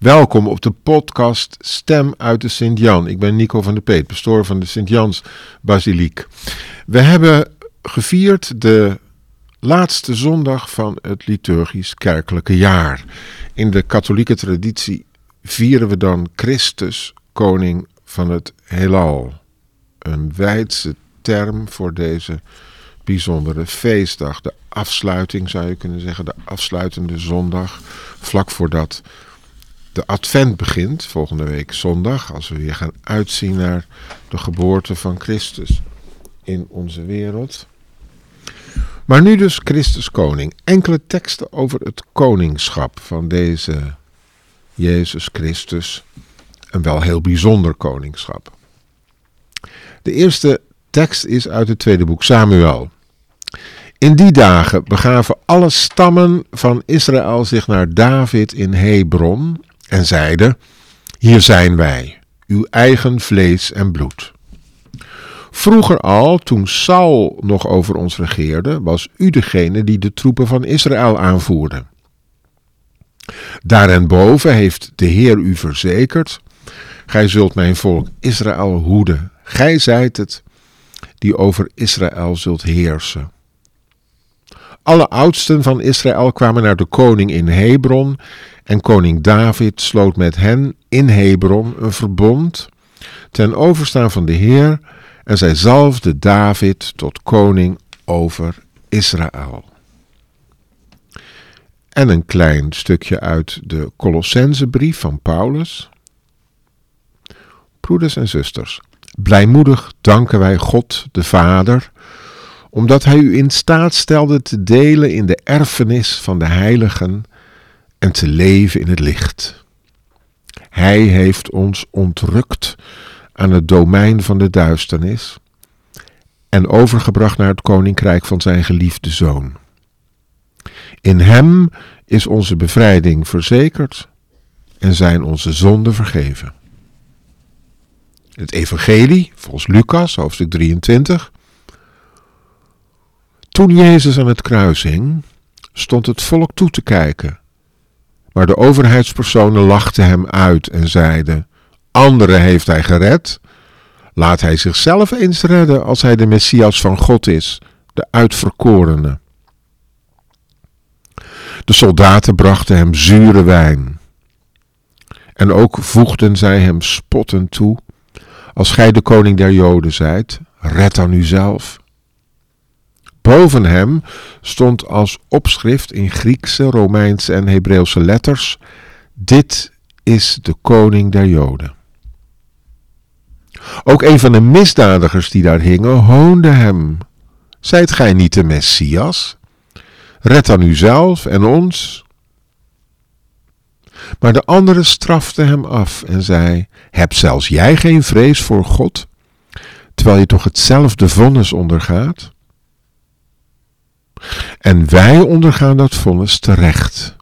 Welkom op de podcast Stem uit de Sint-Jan. Ik ben Nico van der Peet, pastoor van de Sint-Jans Basiliek. We hebben gevierd de laatste zondag van het liturgisch kerkelijke jaar. In de katholieke traditie vieren we dan Christus, koning van het heelal. Een wijdse term voor deze bijzondere feestdag. De afsluiting zou je kunnen zeggen, de afsluitende zondag, vlak voordat de advent begint, volgende week zondag, als we weer gaan uitzien naar de geboorte van Christus in onze wereld. Maar nu dus Christus koning. Enkele teksten over het koningschap van deze Jezus Christus. Een wel heel bijzonder koningschap. De eerste tekst is uit het tweede boek Samuel. In die dagen begaven alle stammen van Israël zich naar David in Hebron en zeiden: Hier zijn wij, uw eigen vlees en bloed. Vroeger al, toen Saul nog over ons regeerde, was u degene die de troepen van Israël aanvoerde. Daarenboven heeft de Heer u verzekerd: Gij zult mijn volk Israël hoeden. Gij zijt het die over Israël zult heersen. Alle oudsten van Israël kwamen naar de koning in Hebron en koning David sloot met hen in Hebron een verbond ten overstaan van de Heer en zij zalfde David tot koning over Israël. En een klein stukje uit de Colossensebrief van Paulus. Broeders en zusters, blijmoedig danken wij God de Vader, omdat Hij u in staat stelde te delen in de erfenis van de heiligen en te leven in het licht. Hij heeft ons ontrukt aan het domein van de duisternis en overgebracht naar het koninkrijk van zijn geliefde zoon. In hem is onze bevrijding verzekerd en zijn onze zonden vergeven. Het Evangelie, volgens Lucas, hoofdstuk 23. Toen Jezus aan het kruis hing, stond het volk toe te kijken maar de overheidspersonen lachten hem uit en zeiden: Anderen heeft hij gered. Laat hij zichzelf eens redden als hij de Messias van God is, de uitverkorene. De soldaten brachten hem zure wijn. En ook voegden zij hem spottend toe: Als gij de koning der Joden zijt, red dan uzelf. Boven hem stond als opschrift in Griekse, Romeinse en Hebreeuwse letters: Dit is de koning der Joden. Ook een van de misdadigers die daar hingen hoonde hem. Zijt gij niet de Messias? Red dan uzelf en ons. Maar de andere strafte hem af en zei: Heb zelfs jij geen vrees voor God, terwijl je toch hetzelfde vonnis ondergaat? En wij ondergaan dat vonnis terecht,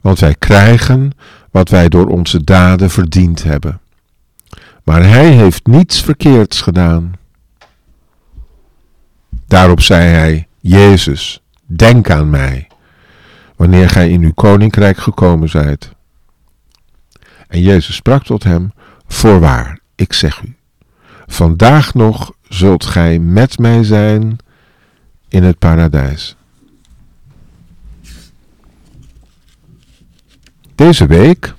want wij krijgen wat wij door onze daden verdiend hebben. Maar hij heeft niets verkeerds gedaan. Daarop zei hij: Jezus, denk aan mij, wanneer gij in uw koninkrijk gekomen zijt. En Jezus sprak tot hem: Voorwaar, ik zeg u, vandaag nog zult gij met mij zijn in het paradijs. Deze week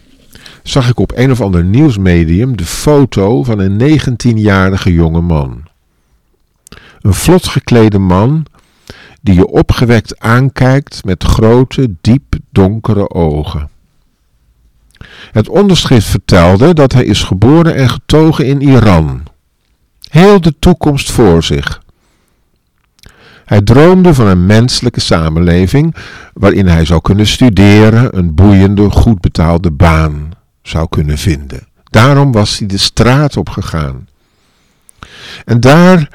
zag ik op een of ander nieuwsmedium de foto van een 19-jarige jonge man. Een vlot geklede man die je opgewekt aankijkt met grote, diep donkere ogen. Het onderschrift vertelde dat hij is geboren en getogen in Iran. Heel de toekomst voor zich. Hij droomde van een menselijke samenleving waarin hij zou kunnen studeren, een boeiende, goed betaalde baan zou kunnen vinden. Daarom was hij de straat op gegaan. En daar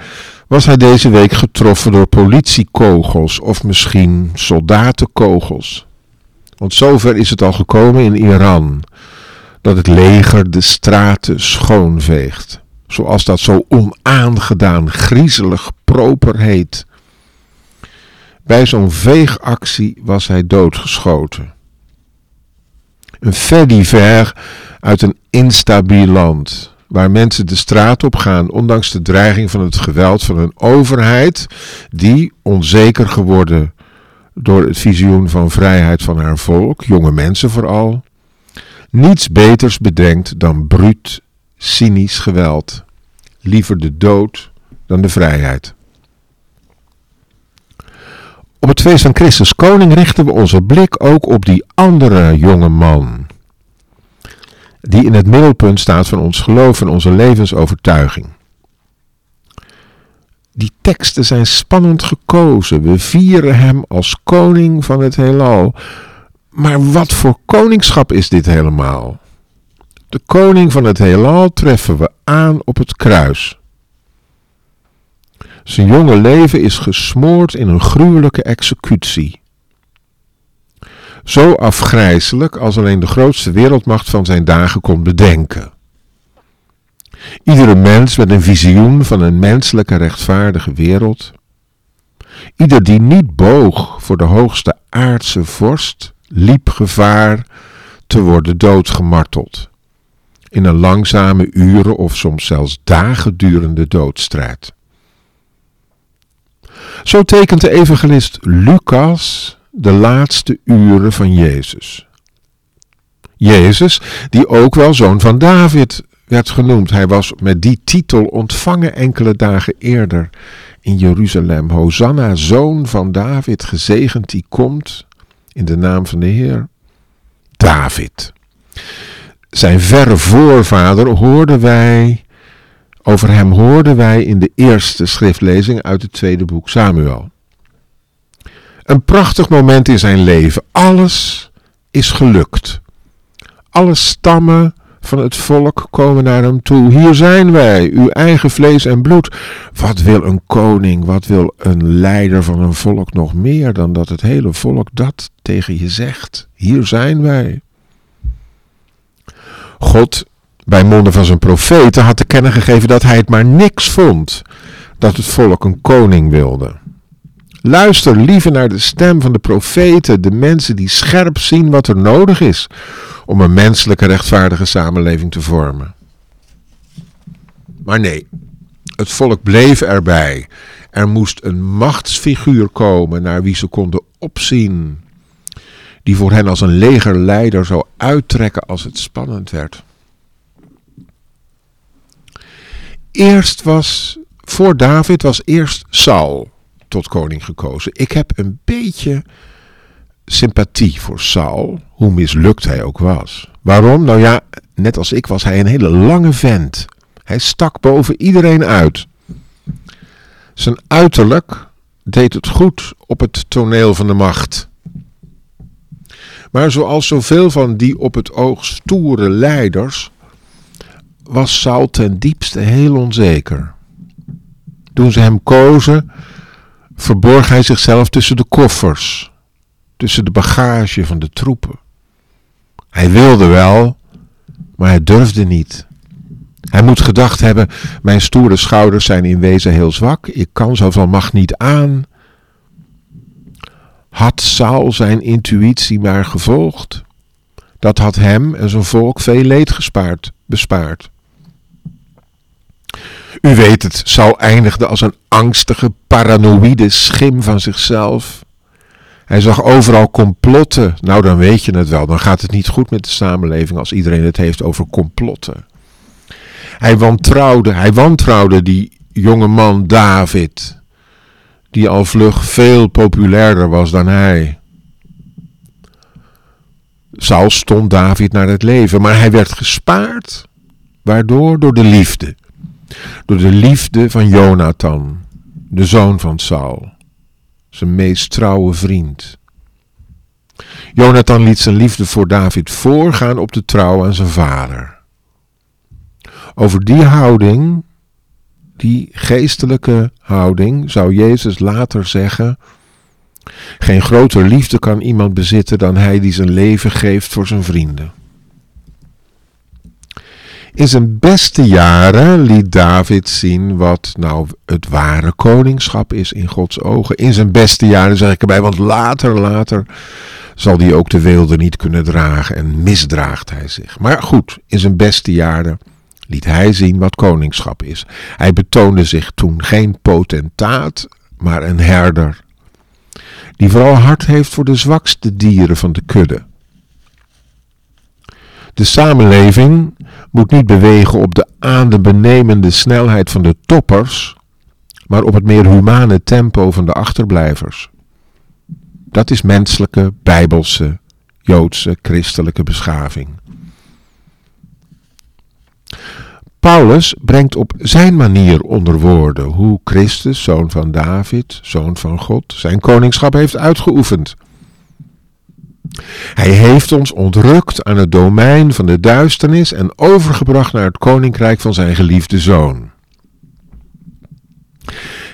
was hij deze week getroffen door politiekogels of misschien soldatenkogels. Want zover is het al gekomen in Iran dat het leger de straten schoonveegt. Zoals dat zo onaangedaan, griezelig, proper heet. Bij zo'n veegactie was hij doodgeschoten. Een divers uit een instabiel land. Waar mensen de straat op gaan, ondanks de dreiging van het geweld van een overheid die, onzeker geworden door het visioen van vrijheid van haar volk, jonge mensen vooral, niets beters bedenkt dan bruut, cynisch geweld. Liever de dood dan de vrijheid. Op het feest van Christus Koning richten we onze blik ook op die andere jonge man. Die in het middelpunt staat van ons geloof en onze levensovertuiging. Die teksten zijn spannend gekozen. We vieren hem als koning van het heelal. Maar wat voor koningschap is dit helemaal? De koning van het heelal treffen we aan op het kruis. Zijn jonge leven is gesmoord in een gruwelijke executie. Zo afgrijzelijk als alleen de grootste wereldmacht van zijn dagen kon bedenken. Iedere mens met een visioen van een menselijke rechtvaardige wereld. Ieder die niet boog voor de hoogste aardse vorst, liep gevaar te worden doodgemarteld. In een langzame uren of soms zelfs dagen durende doodstrijd. Zo tekent de evangelist Lucas de laatste uren van Jezus. Jezus, die ook wel zoon van David werd genoemd. Hij was met die titel ontvangen enkele dagen eerder in Jeruzalem. Hosanna, zoon van David, gezegend die komt in de naam van de Heer. David. Zijn verre voorvader hoorden wij, over hem hoorden wij in de eerste schriftlezing uit het tweede boek Samuel. Een prachtig moment in zijn leven. Alles is gelukt. Alle stammen van het volk komen naar hem toe. Hier zijn wij, uw eigen vlees en bloed. Wat wil een koning, wat wil een leider van een volk nog meer dan dat het hele volk dat tegen je zegt? Hier zijn wij. God, bij monden van zijn profeten, had te kennen gegeven dat hij het maar niks vond dat het volk een koning wilde. Luister liever naar de stem van de profeten, de mensen die scherp zien wat er nodig is om een menselijke rechtvaardige samenleving te vormen. Maar nee, het volk bleef erbij. Er moest een machtsfiguur komen naar wie ze konden opzien, die voor hen als een legerleider zou uittrekken als het spannend werd. Eerst was, voor David was eerst Saul tot koning gekozen. Ik heb een beetje sympathie voor Saul, hoe mislukt hij ook was. Waarom? Nou ja, net als ik was hij een hele lange vent. Hij stak boven iedereen uit. Zijn uiterlijk deed het goed op het toneel van de macht. Maar zoals zoveel van die op het oog stoere leiders, was Saul ten diepste heel onzeker. Toen ze hem kozen, verborg hij zichzelf tussen de koffers, tussen de bagage van de troepen. Hij wilde wel, maar hij durfde niet. Hij moet gedacht hebben: mijn stoere schouders zijn in wezen heel zwak, ik kan zoveel macht niet aan. Had Saul zijn intuïtie maar gevolgd, dat had hem en zijn volk veel leed gespaard, bespaard. U weet het, Saul eindigde als een angstige, paranoïde schim van zichzelf. Hij zag overal complotten. Nou, dan weet je het wel. Dan gaat het niet goed met de samenleving als iedereen het heeft over complotten. Hij wantrouwde, hij wantrouwde die jonge man David, die al vlug veel populairder was dan hij. Saul stond David naar het leven, maar hij werd gespaard. Waardoor? Door de liefde. Door de liefde van Jonathan, de zoon van Saul, zijn meest trouwe vriend. Jonathan liet zijn liefde voor David voorgaan op de trouw aan zijn vader. Over die houding, die geestelijke houding, zou Jezus later zeggen: Geen groter liefde kan iemand bezitten dan hij die zijn leven geeft voor zijn vrienden. In zijn beste jaren liet David zien wat nou het ware koningschap is in Gods ogen. In zijn beste jaren zeg ik erbij, want later, later zal hij ook de weelde niet kunnen dragen en misdraagt hij zich. Maar goed, in zijn beste jaren liet hij zien wat koningschap is. Hij betoonde zich toen geen potentaat, maar een herder, die vooral hart heeft voor de zwakste dieren van de kudde. De samenleving moet niet bewegen op de adembenemende snelheid van de toppers, maar op het meer humane tempo van de achterblijvers. Dat is menselijke, bijbelse, joodse, christelijke beschaving. Paulus brengt op zijn manier onder woorden hoe Christus, zoon van David, zoon van God, zijn koningschap heeft uitgeoefend. Hij heeft ons ontrukt aan het domein van de duisternis en overgebracht naar het koninkrijk van zijn geliefde zoon.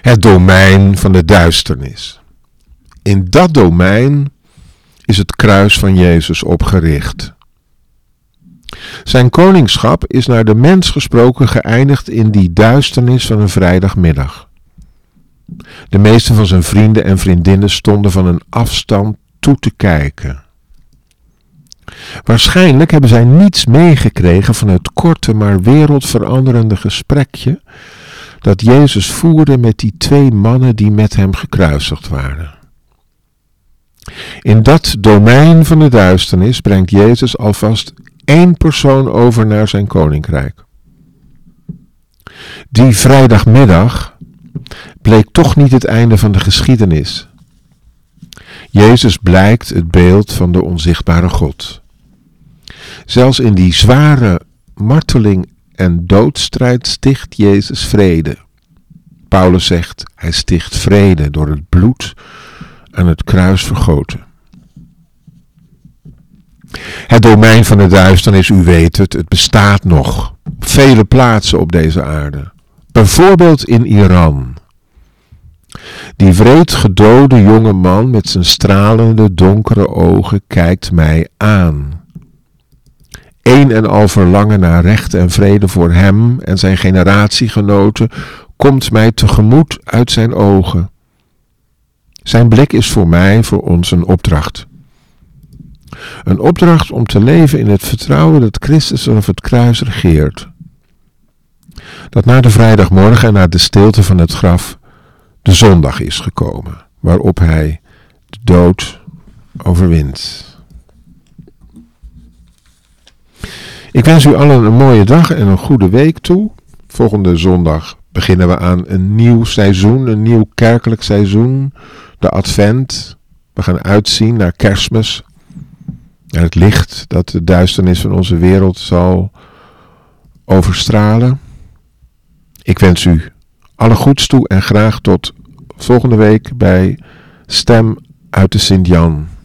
Het domein van de duisternis. In dat domein is het kruis van Jezus opgericht. Zijn koningschap is naar de mens gesproken geëindigd in die duisternis van een vrijdagmiddag. De meeste van zijn vrienden en vriendinnen stonden van een afstand toe te kijken. Waarschijnlijk hebben zij niets meegekregen van het korte maar wereldveranderende gesprekje dat Jezus voerde met die twee mannen die met hem gekruisigd waren. In dat domein van de duisternis brengt Jezus alvast één persoon over naar zijn koninkrijk. Die vrijdagmiddag bleek toch niet het einde van de geschiedenis. Jezus blijkt het beeld van de onzichtbare God. Zelfs in die zware marteling en doodstrijd sticht Jezus vrede. Paulus zegt, hij sticht vrede door het bloed aan het kruis vergoten. Het domein van de duisternis, u weet het, het bestaat nog op vele plaatsen op deze aarde. Bijvoorbeeld in Iran. Die wreed gedode jonge man met zijn stralende donkere ogen kijkt mij aan. Een en al verlangen naar recht en vrede voor hem en zijn generatiegenoten komt mij tegemoet uit zijn ogen. Zijn blik is voor mij, voor ons een opdracht. Een opdracht om te leven in het vertrouwen dat Christus vanaf het kruis regeert. Dat na de vrijdagmorgen en na de stilte van het graf de zondag is gekomen, waarop hij de dood overwint. Ik wens u allen een mooie dag en een goede week toe. Volgende zondag beginnen we aan een nieuw seizoen, een nieuw kerkelijk seizoen, de Advent. We gaan uitzien naar Kerstmis, naar het licht dat de duisternis van onze wereld zal overstralen. Ik wens u alle goeds toe en graag tot volgende week bij Stem uit de Sint-Jan.